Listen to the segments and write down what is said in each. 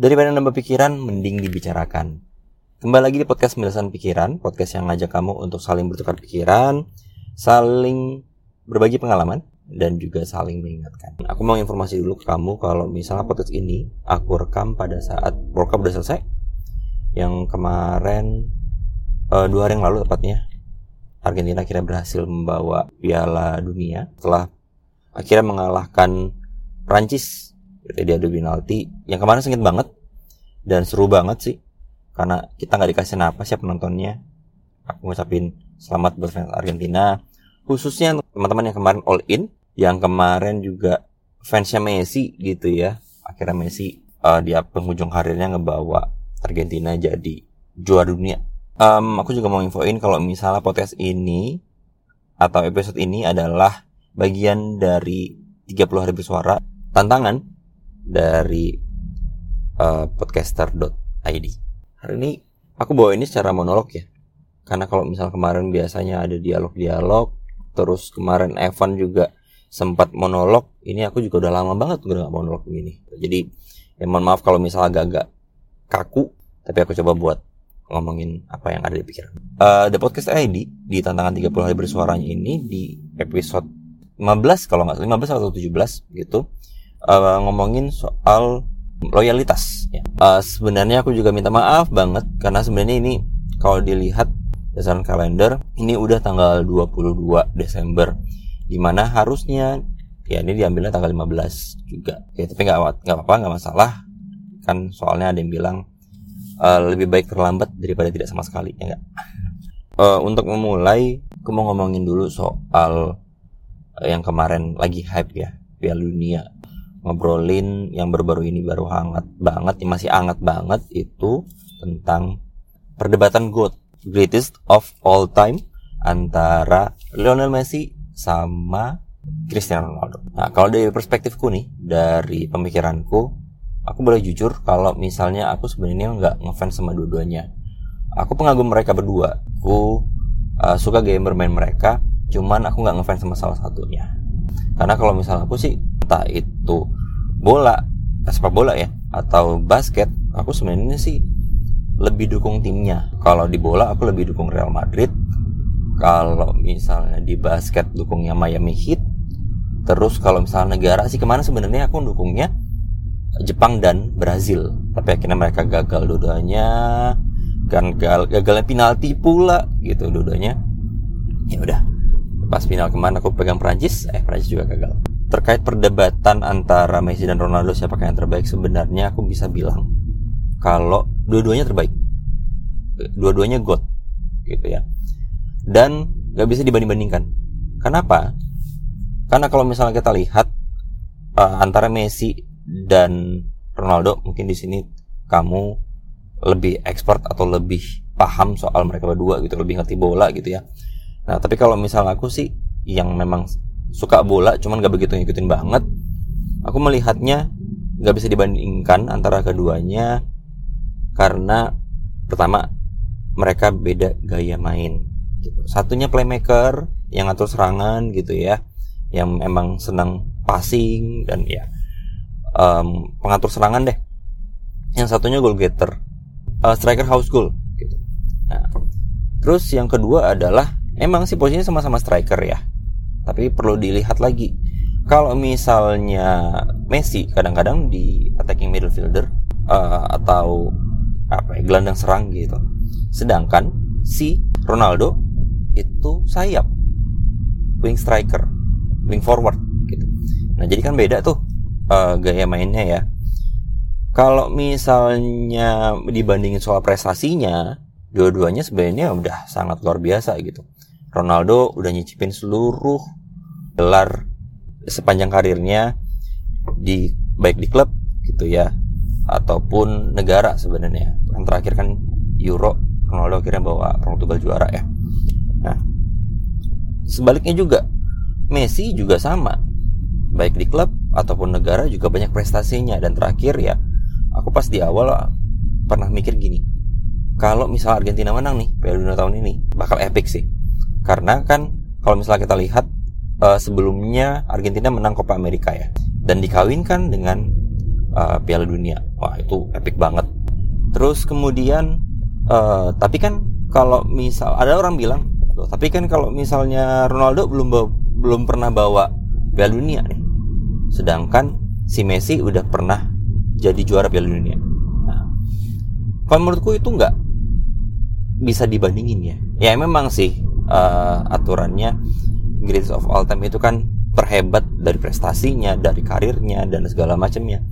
Daripada nambah pikiran, mending dibicarakan. Kembali lagi di podcast Milisan Pikiran, podcast yang ngajak kamu untuk saling bertukar pikiran, saling berbagi pengalaman, dan juga saling mengingatkan. Aku mau informasi dulu ke kamu kalau misalnya podcast ini aku rekam pada saat World Cup udah selesai. Yang kemarin, uh, dua hari yang lalu tepatnya, Argentina akhirnya berhasil membawa Piala Dunia setelah akhirnya mengalahkan Prancis jadi adu penalti. Yang kemarin sengit banget. Dan seru banget sih. Karena kita nggak dikasih napas ya penontonnya. Aku ngucapin selamat buat fans Argentina. Khususnya teman-teman yang kemarin all in. Yang kemarin juga fansnya Messi gitu ya. Akhirnya Messi uh, dia penghujung karirnya ngebawa Argentina jadi juara dunia. Um, aku juga mau infoin kalau misalnya podcast ini atau episode ini adalah bagian dari 30 hari bersuara. Tantangan dari uh, podcaster.id. Hari ini aku bawa ini secara monolog ya. Karena kalau misal kemarin biasanya ada dialog-dialog, terus kemarin Evan juga sempat monolog, ini aku juga udah lama banget udah gak monolog begini. Jadi ya mohon maaf kalau misal agak-agak kaku, tapi aku coba buat ngomongin apa yang ada di pikiran. Uh, The Podcast ID di tantangan 30 hari bersuaranya ini di episode 15 kalau nggak salah 15 atau 17 gitu uh, ngomongin soal loyalitas. Ya. Uh, sebenarnya aku juga minta maaf banget karena sebenarnya ini kalau dilihat berdasarkan kalender ini udah tanggal 22 Desember di mana harusnya ya ini diambilnya tanggal 15 juga ya tapi nggak nggak apa-apa nggak masalah kan soalnya ada yang bilang uh, lebih baik terlambat daripada tidak sama sekali ya enggak uh, untuk memulai aku mau ngomongin dulu soal uh, yang kemarin lagi hype ya Piala Dunia ngobrolin yang baru-baru ini baru hangat banget, yang masih hangat banget itu tentang perdebatan GOAT, greatest of all time antara Lionel Messi sama Cristiano Ronaldo. Nah, kalau dari perspektifku nih, dari pemikiranku, aku boleh jujur kalau misalnya aku sebenarnya nggak ngefans sama dua-duanya. Aku pengagum mereka berdua. Aku uh, suka game bermain mereka, cuman aku nggak ngefans sama salah satunya. Karena kalau misalnya aku sih entah itu bola sepak bola ya atau basket aku sebenarnya sih lebih dukung timnya. Kalau di bola aku lebih dukung Real Madrid. Kalau misalnya di basket dukungnya Miami Heat. Terus kalau misalnya negara sih ke mana sebenarnya aku dukungnya Jepang dan Brazil. Tapi akhirnya mereka gagal dua-duanya. Gagal gagalnya penalti pula gitu dua-duanya. Ya udah pas final ke mana aku pegang Prancis eh Prancis juga gagal terkait perdebatan antara Messi dan Ronaldo siapa yang terbaik? Sebenarnya aku bisa bilang kalau dua-duanya terbaik. Dua-duanya god gitu ya. Dan gak bisa dibanding-bandingkan. Kenapa? Karena kalau misalnya kita lihat uh, antara Messi dan Ronaldo mungkin di sini kamu lebih expert atau lebih paham soal mereka berdua gitu lebih ngerti bola gitu ya. Nah tapi kalau misalnya aku sih yang memang suka bola cuman gak begitu ngikutin banget. Aku melihatnya gak bisa dibandingkan antara keduanya karena pertama mereka beda gaya main. Gitu. satunya playmaker yang ngatur serangan gitu ya yang emang senang passing dan ya um, pengatur serangan deh. Yang satunya goal getter uh, striker house goal gitu. Nah terus yang kedua adalah emang sih posisinya sama-sama striker ya tapi perlu dilihat lagi kalau misalnya Messi kadang-kadang di attacking midfielder uh, atau apa ya, gelandang serang gitu. Sedangkan si Ronaldo itu sayap, wing striker, wing forward gitu. Nah jadi kan beda tuh uh, gaya mainnya ya. Kalau misalnya dibandingin soal prestasinya, dua-duanya sebenarnya udah sangat luar biasa gitu. Ronaldo udah nyicipin seluruh gelar sepanjang karirnya di baik di klub gitu ya ataupun negara sebenarnya. Yang terakhir kan Euro Ronaldo akhirnya bawa Portugal juara ya. Nah, sebaliknya juga Messi juga sama. Baik di klub ataupun negara juga banyak prestasinya dan terakhir ya aku pas di awal pernah mikir gini. Kalau misal Argentina menang nih Piala Dunia tahun ini bakal epic sih. Karena kan kalau misalnya kita lihat uh, sebelumnya Argentina menang Copa America ya dan dikawinkan dengan uh, Piala Dunia. Wah, itu epic banget. Terus kemudian uh, tapi kan kalau misal ada orang bilang, tapi kan kalau misalnya Ronaldo belum belum pernah bawa Piala Dunia nih. Sedangkan si Messi udah pernah jadi juara Piala Dunia. Nah, kalau menurutku itu nggak bisa dibandingin ya. Ya memang sih uh, aturannya greatest of all time itu kan terhebat dari prestasinya, dari karirnya dan segala macamnya.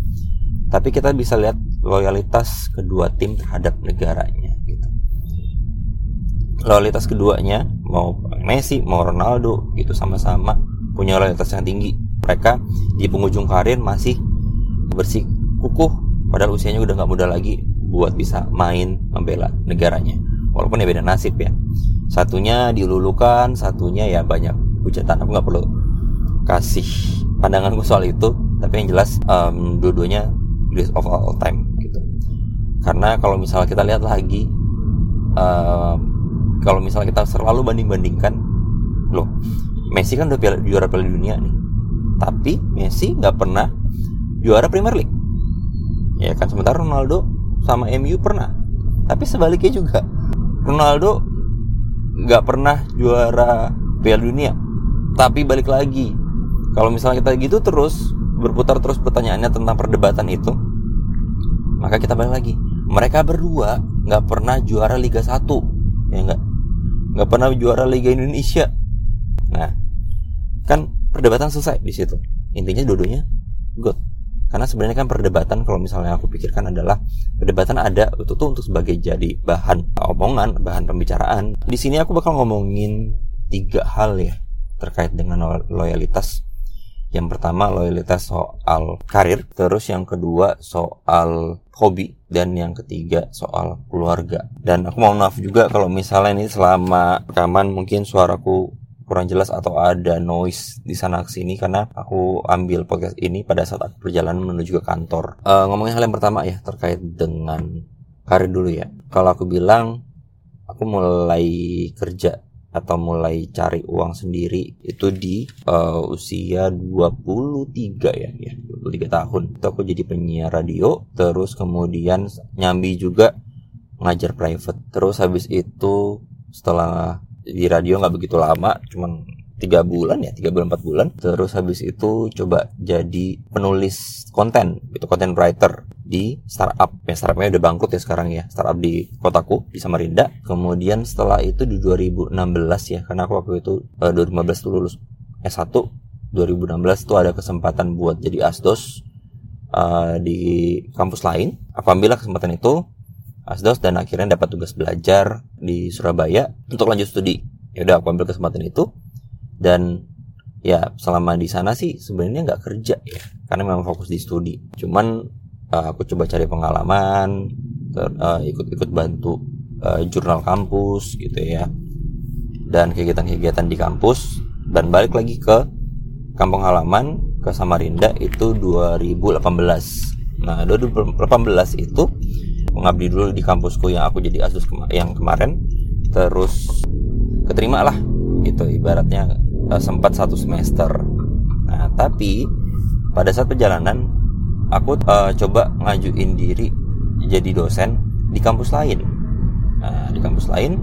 Tapi kita bisa lihat loyalitas kedua tim terhadap negaranya gitu. Loyalitas keduanya mau Messi, mau Ronaldo gitu sama-sama punya loyalitas yang tinggi. Mereka di penghujung karir masih bersih kukuh padahal usianya udah nggak muda lagi buat bisa main membela negaranya. Walaupun ya beda nasib ya. Satunya dilulukan, satunya ya banyak hujatan. Aku nggak perlu kasih pandanganku soal itu. Tapi yang jelas um, dua-duanya greatest of all time gitu. Karena kalau misalnya kita lihat lagi um, kalau misalnya kita selalu banding-bandingkan loh Messi kan udah juara Piala Dunia nih. Tapi Messi nggak pernah juara Premier League. Ya kan sementara Ronaldo sama MU pernah. Tapi sebaliknya juga Ronaldo nggak pernah juara Piala Dunia tapi balik lagi kalau misalnya kita gitu terus berputar terus pertanyaannya tentang perdebatan itu, maka kita balik lagi. Mereka berdua nggak pernah juara Liga 1, ya nggak? Nggak pernah juara Liga Indonesia. Nah, kan perdebatan selesai di situ. Intinya dua-duanya good. Karena sebenarnya kan perdebatan kalau misalnya aku pikirkan adalah perdebatan ada itu tuh untuk sebagai jadi bahan omongan, bahan pembicaraan. Di sini aku bakal ngomongin tiga hal ya terkait dengan loyalitas yang pertama loyalitas soal karir, terus yang kedua soal hobi, dan yang ketiga soal keluarga. Dan aku mau maaf juga kalau misalnya ini selama rekaman mungkin suaraku kurang jelas atau ada noise di sana sini karena aku ambil podcast ini pada saat aku perjalanan menuju ke kantor. Uh, ngomongin hal yang pertama ya terkait dengan karir dulu ya. Kalau aku bilang aku mulai kerja atau mulai cari uang sendiri itu di uh, usia 23 ya ya 23 tahun. Itu aku jadi penyiar radio terus kemudian nyambi juga ngajar private. Terus habis itu setelah di radio nggak begitu lama cuman tiga bulan ya tiga bulan empat bulan. Terus habis itu coba jadi penulis konten itu content writer di startup. Ya startupnya udah bangkrut ya sekarang ya startup di kotaku di Samarinda. Kemudian setelah itu di 2016 ya karena aku waktu itu eh, 2015 tuh lulus S1 2016 tuh ada kesempatan buat jadi asdos uh, di kampus lain. Aku ambil kesempatan itu asdos dan akhirnya dapat tugas belajar di Surabaya untuk lanjut studi. Ya udah aku ambil kesempatan itu dan ya selama di sana sih sebenarnya nggak kerja ya karena memang fokus di studi. Cuman uh, aku coba cari pengalaman uh, ikut-ikut bantu uh, jurnal kampus gitu ya. Dan kegiatan-kegiatan di kampus dan balik lagi ke kampung halaman ke Samarinda itu 2018 nah 2018 itu mengabdi dulu di kampusku yang aku jadi asus kema yang kemarin. Terus keterima lah gitu ibaratnya uh, sempat satu semester. Nah, tapi pada saat perjalanan aku uh, coba ngajuin diri jadi dosen di kampus lain. Nah, di kampus lain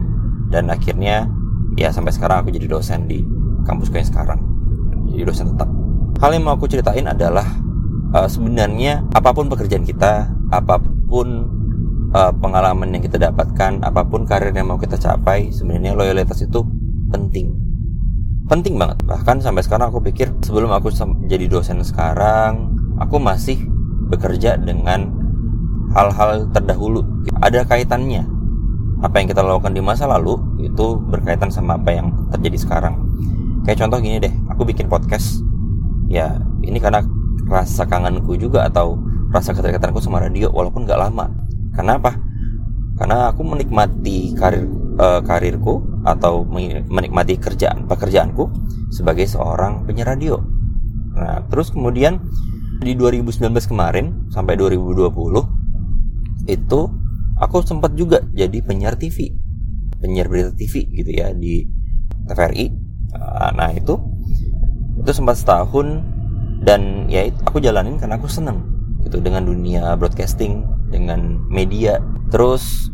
dan akhirnya ya sampai sekarang aku jadi dosen di kampusku yang sekarang. Jadi dosen tetap. Hal yang mau aku ceritain adalah uh, sebenarnya apa pun pekerjaan kita, apa pun apa pun uh, pengalaman yang kita dapatkan, apa pun karir yang mau kita capai, sebenarnya loyalitas itu penting. Penting banget. Bahkan sampai sekarang aku pikir sebelum aku jadi dosen sekarang, aku masih bekerja dengan hal-hal terdahulu. Ada kaitannya. Apa yang kita lakukan di masa lalu itu berkaitan sama apa yang terjadi sekarang. Kayak contoh gini deh, aku bikin podcast. Ya, ini karena rasa kangenku juga atau rasa keterikatanku sama radio walaupun gak lama Kenapa? Karena aku menikmati karir uh, karirku atau menikmati kerjaan pekerjaanku sebagai seorang penyiar radio. Nah, terus kemudian di 2019 kemarin sampai 2020 itu aku sempat juga jadi penyiar TV, penyiar berita TV gitu ya di TVRI. Nah, itu itu sempat setahun dan ya aku jalanin karena aku seneng gitu dengan dunia broadcasting dengan media terus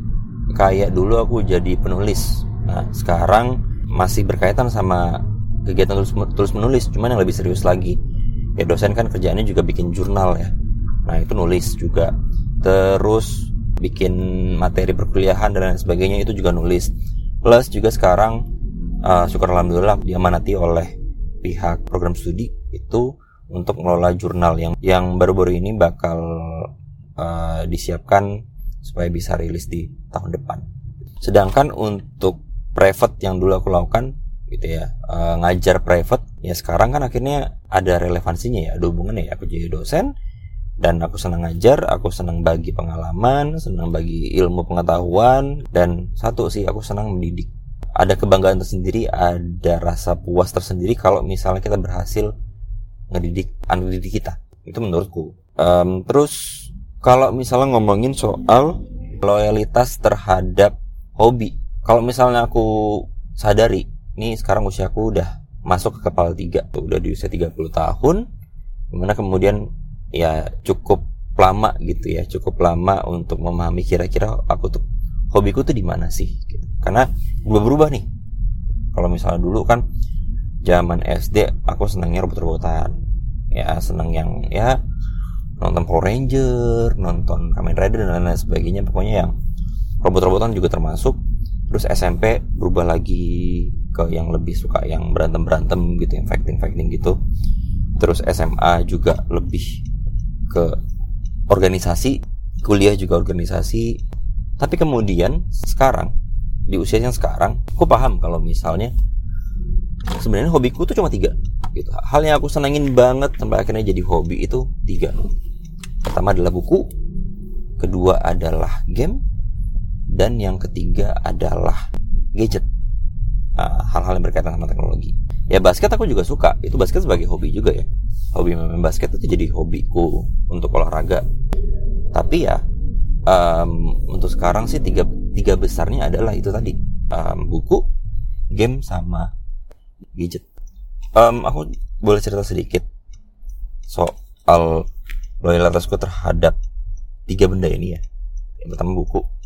kayak dulu aku jadi penulis nah sekarang masih berkaitan sama kegiatan tulis, tulis menulis cuman yang lebih serius lagi ya dosen kan kerjaannya juga bikin jurnal ya. Nah itu nulis juga. Terus bikin materi perkuliahan dan lain sebagainya itu juga nulis. Plus juga sekarang uh, syukur alhamdulillah diamanati oleh pihak program studi itu untuk mengelola jurnal yang yang baru-baru ini bakal uh, disiapkan supaya bisa rilis di tahun depan. Sedangkan untuk private yang dulu aku lakukan gitu ya uh, ngajar private ya sekarang kan akhirnya ada relevansinya ya ada hubungannya ya. Aku jadi dosen dan aku senang ngajar aku senang bagi pengalaman senang bagi ilmu pengetahuan dan satu sih aku senang mendidik. Ada kebanggaan tersendiri ada rasa puas tersendiri kalau misalnya kita berhasil ngedidik anak didik kita. Itu menurutku. Um, terus kalau misalnya ngomongin soal loyalitas terhadap hobi kalau misalnya aku sadari ini sekarang usiaku udah masuk ke kepala tiga udah di usia 30 tahun di mana kemudian ya cukup lama gitu ya cukup lama untuk memahami kira-kira aku tuh hobiku tuh di mana sih karena berubah-berubah nih kalau misalnya dulu kan zaman SD aku senangnya robot-robotan ya senang yang ya nonton Power Ranger, nonton Kamen Rider dan lain-lain sebagainya. Pokoknya yang robot-robotan juga termasuk. Terus SMP berubah lagi ke yang lebih suka yang berantem-berantem gitu, yang fighting-fighting gitu. Terus SMA juga lebih ke organisasi, kuliah juga organisasi. Tapi kemudian sekarang di usia yang sekarang, aku paham kalau misalnya sebenarnya hobiku tuh cuma tiga gitu. Hal yang aku senangin banget sampai akhirnya jadi hobi itu tiga Pertama adalah buku, kedua adalah game, dan yang ketiga adalah gadget. Nah, hal-hal yang berkaitan sama teknologi. Ya basket aku juga suka. Itu basket sebagai hobi juga ya. Hobi main basket itu jadi hobiku untuk olahraga. Tapi ya um, untuk sekarang sih tiga tiga besarnya adalah itu tadi um, buku, game sama gadget. Um, aku boleh cerita sedikit soal loyalitasku terhadap tiga benda ini ya. Yang pertama buku.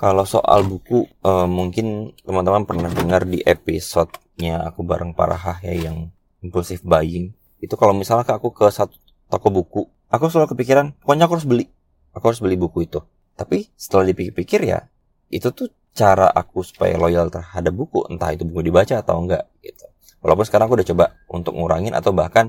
Kalau soal buku, uh, mungkin teman-teman pernah dengar di episode-nya aku bareng Parahah ya yang impulsive buying. Itu kalau misalnya aku ke satu toko buku, aku selalu kepikiran, pokoknya aku harus beli. Aku harus beli buku itu. Tapi setelah dipikir-pikir ya, itu tuh cara aku supaya loyal terhadap buku, entah itu buku dibaca atau enggak gitu. Walaupun sekarang aku udah coba untuk ngurangin atau bahkan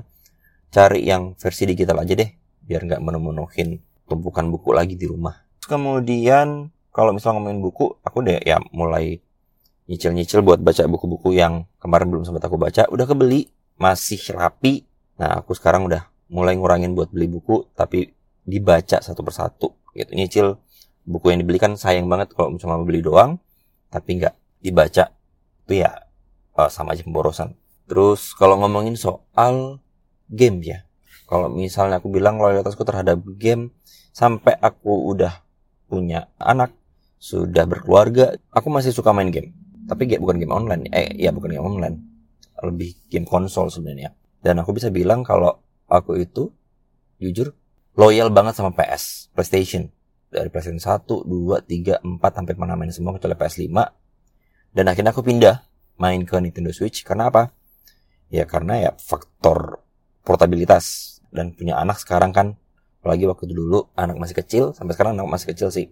cari yang versi digital aja deh biar nggak menemunuhin tumpukan buku lagi di rumah. Kemudian kalau misalnya ngomongin buku, aku deh ya mulai nyicil-nyicil buat baca buku-buku yang kemarin belum sempat aku baca, udah kebeli, masih rapi. Nah, aku sekarang udah mulai ngurangin buat beli buku, tapi dibaca satu persatu. Gitu, nyicil buku yang dibeli kan sayang banget kalau cuma beli doang, tapi nggak dibaca. Itu ya uh, sama aja pemborosan. Terus kalau ngomongin soal game ya, kalau misalnya aku bilang loyalitasku terhadap game sampai aku udah punya anak, sudah berkeluarga, aku masih suka main game. Tapi game bukan game online. Eh, ya bukan game online. Lebih game konsol sebenarnya. Dan aku bisa bilang kalau aku itu jujur loyal banget sama PS, PlayStation. Dari PlayStation 1, 2, 3, 4 sampai mana main semua kecuali PS5. Dan akhirnya aku pindah main ke Nintendo Switch karena apa? Ya karena ya faktor portabilitas dan punya anak sekarang kan apalagi waktu dulu anak masih kecil sampai sekarang anak masih kecil sih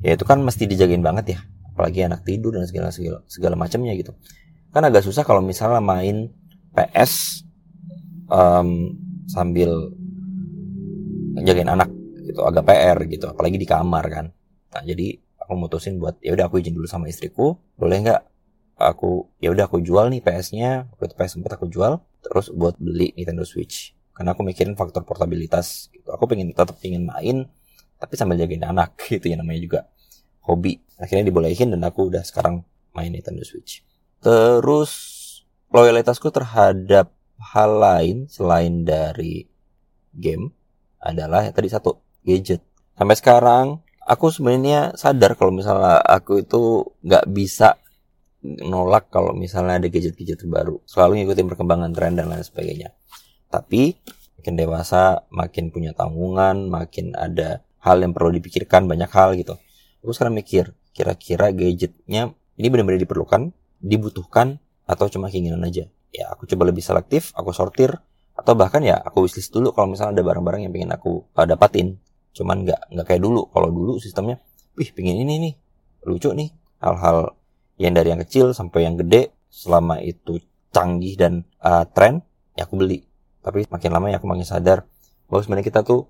ya itu kan mesti dijagain banget ya. Apalagi anak tidur dan segala segala, segala macamnya gitu. Kan agak susah kalau misalnya main PS um, sambil jagain anak gitu agak PR gitu apalagi di kamar kan. Nah jadi aku mutusin buat ya udah aku izin dulu sama istriku boleh nggak aku ya udah aku jual nih PS-nya waktu itu PS4 aku jual terus buat beli Nintendo Switch. Karena aku mikirin faktor portabilitas gitu. Aku pengen tetap ingin main tapi sambil jagain anak gitu ya namanya juga. Hobi. Akhirnya dibolehin dan aku udah sekarang main Nintendo Switch. Terus loyalitasku terhadap hal lain selain dari game adalah yang tadi satu gadget. Sampai sekarang aku sebenarnya sadar kalau misalnya aku itu nggak bisa nolak kalau misalnya ada gadget-gadget terbaru. Selalu ngikutin perkembangan tren dan lain sebagainya. Tapi makin dewasa makin punya tanggungan makin ada hal yang perlu dipikirkan banyak hal gitu. Aku sekarang mikir kira-kira gadgetnya ini benar-benar diperlukan dibutuhkan atau cuma keinginan aja? Ya aku coba lebih selektif aku sortir atau bahkan ya aku wishlist dulu kalau misalnya ada barang-barang yang pengen aku uh, dapatin. Cuman nggak nggak kayak dulu. Kalau dulu sistemnya wih pengen ini nih lucu nih. Hal-hal yang dari yang kecil sampai yang gede selama itu canggih dan uh, tren ya aku beli. Tapi makin lama ya aku makin sadar bahwa sebenarnya kita tuh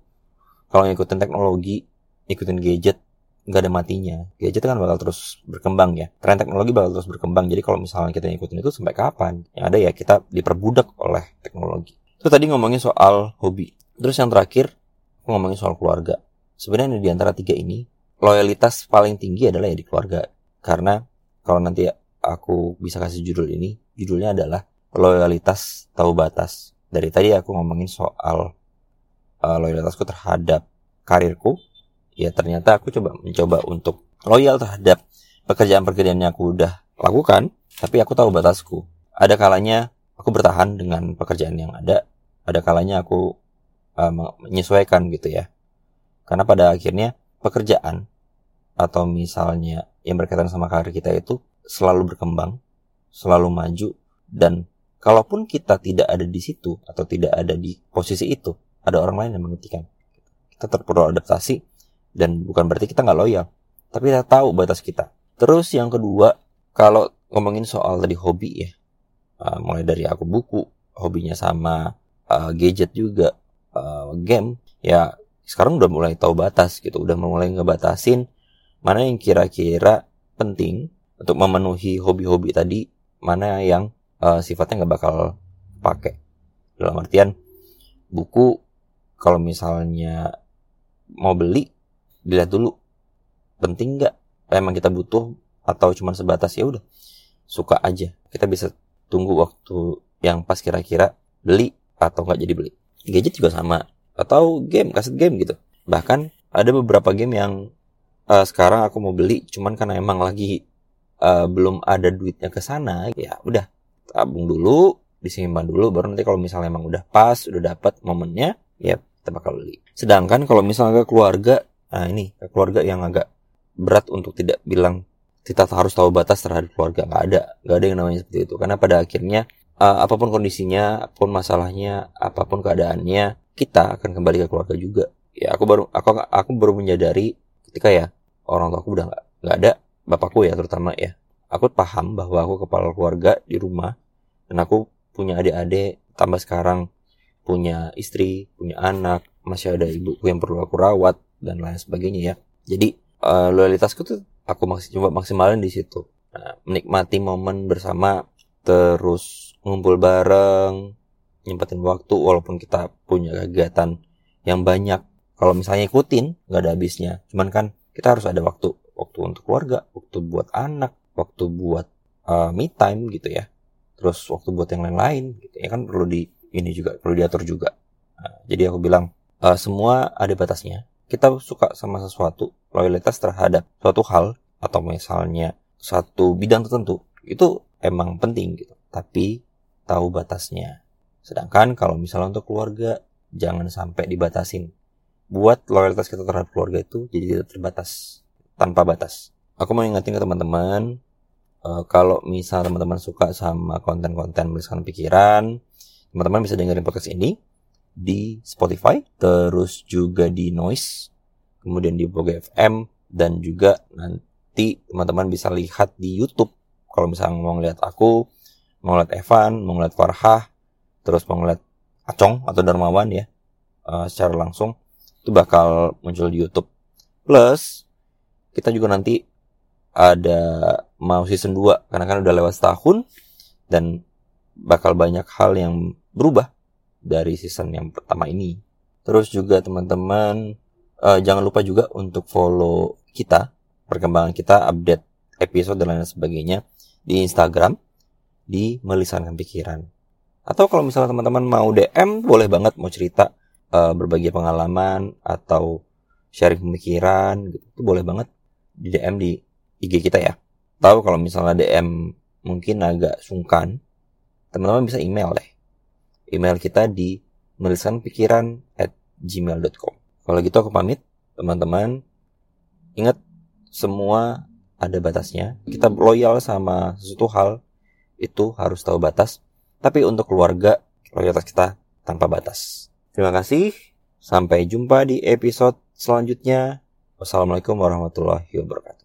kalau ngikutin teknologi ikutin gadget nggak ada matinya. Gadget kan bakal terus berkembang ya. Tren teknologi bakal terus berkembang. Jadi kalau misalnya kita ngikutin itu sampai kapan? Yang ada ya kita diperbudak oleh teknologi. Itu tadi ngomongin soal hobi. Terus yang terakhir aku ngomongin soal keluarga. Sebenarnya di antara tiga ini loyalitas paling tinggi adalah ya di keluarga. Karena kalau nanti aku bisa kasih judul ini judulnya adalah loyalitas tahu batas dari tadi aku ngomongin soal uh, loyalitasku terhadap karirku ya ternyata aku coba mencoba untuk loyal terhadap pekerjaan-pekerjaan yang aku udah lakukan, tapi aku tahu batasku. Ada kalanya aku bertahan dengan pekerjaan yang ada, ada kalanya aku uh, menyesuaikan gitu ya. Karena pada akhirnya pekerjaan atau misalnya yang berkaitan sama karir kita itu selalu berkembang, selalu maju dan kalaupun kita tidak ada di situ atau tidak ada di posisi itu, ada orang lain yang menghentikan. Kita terperlu adaptasi dan bukan berarti kita nggak loyal tapi kita tahu batas kita terus yang kedua kalau ngomongin soal tadi hobi ya uh, mulai dari aku buku hobinya sama uh, gadget juga uh, game ya sekarang udah mulai tahu batas gitu udah mulai ngebatasin mana yang kira-kira penting untuk memenuhi hobi-hobi tadi mana yang uh, sifatnya nggak bakal pakai dalam artian buku kalau misalnya mau beli dilihat dulu. Penting nggak? Emang kita butuh atau cuma sebatas ya udah suka aja. Kita bisa tunggu waktu yang pas kira-kira beli atau nggak jadi beli. Gadget juga sama. Atau game kaset game gitu. Bahkan ada beberapa game yang uh, sekarang aku mau beli cuman karena emang lagi uh, belum ada duitnya ke sana ya udah tabung dulu disimpan dulu baru nanti kalau misalnya emang udah pas udah dapat momennya ya kita bakal beli. Sedangkan kalau misalnya ke keluarga Nah ini keluarga yang agak berat untuk tidak bilang kita harus tahu batas terhadap keluarga. Nggak ada nggak ada yang namanya seperti itu. Karena pada akhirnya uh, apa pun kondisinya apa pun masalahnya apa pun keadaannya kita akan kembali ke keluarga juga. Ya aku baru aku aku baru menyadari ketika ya orang tua aku udah nggak nggak ada bapakku ya terutama ya. Aku paham bahwa aku kepala keluarga di rumah dan aku punya adik-adik tambah sekarang punya istri punya anak masih ada ibuku yang perlu aku rawat dan lain sebagainya ya. Jadi uh, loyalitasku tuh aku masih coba maksimalin di situ. Nah, menikmati momen bersama terus ngumpul bareng nyempetin waktu walaupun kita punya kegiatan yang banyak. Kalau misalnya ikutin nggak ada habisnya. Cuman kan kita harus ada waktu. Waktu untuk keluarga waktu buat anak waktu buat uh, me time gitu ya. Terus waktu buat yang lain-lain gitu ya kan perlu di ini juga perlu diatur juga nah, jadi aku bilang uh, semua ada batasnya kita suka sama sesuatu, loyalitas terhadap suatu hal atau misalnya satu bidang tertentu itu emang penting gitu. Tapi tahu batasnya. Sedangkan kalau misalnya untuk keluarga jangan sampai dibatasin. Buat loyalitas kita terhadap keluarga itu jadi tidak terbatas tanpa batas. Aku mau ingetin ke teman-teman uh, kalau misal teman-teman suka sama konten-konten menuliskan pikiran, teman-teman bisa dengerin podcast ini di Spotify, terus juga di Noise, kemudian di Boga FM, dan juga nanti teman-teman bisa lihat di YouTube. Kalau misalnya mau ngeliat aku, mau ngeliat Evan, mau ngeliat Farhah, terus mau ngeliat Acong atau Darmawan ya, uh, secara langsung, itu bakal muncul di YouTube. Plus, kita juga nanti ada mau season 2, karena kan udah lewat setahun, dan bakal banyak hal yang berubah dari season yang pertama ini. Terus juga teman-teman uh, jangan lupa juga untuk follow kita, perkembangan kita, update episode dan lain sebagainya di Instagram di melisankan pikiran. Atau kalau misalnya teman-teman mau DM, boleh banget mau cerita uh, berbagi pengalaman atau sharing pemikiran gitu. Itu boleh banget di DM di IG kita ya. Tahu kalau misalnya DM mungkin agak sungkan, teman-teman bisa email deh email kita di menuliskan pikiran at gmail.com. Kalau gitu aku pamit, teman-teman. Ingat, semua ada batasnya. Kita loyal sama sesuatu hal, itu harus tahu batas. Tapi untuk keluarga, loyalitas kita tanpa batas. Terima kasih. Sampai jumpa di episode selanjutnya. Wassalamualaikum warahmatullahi wabarakatuh.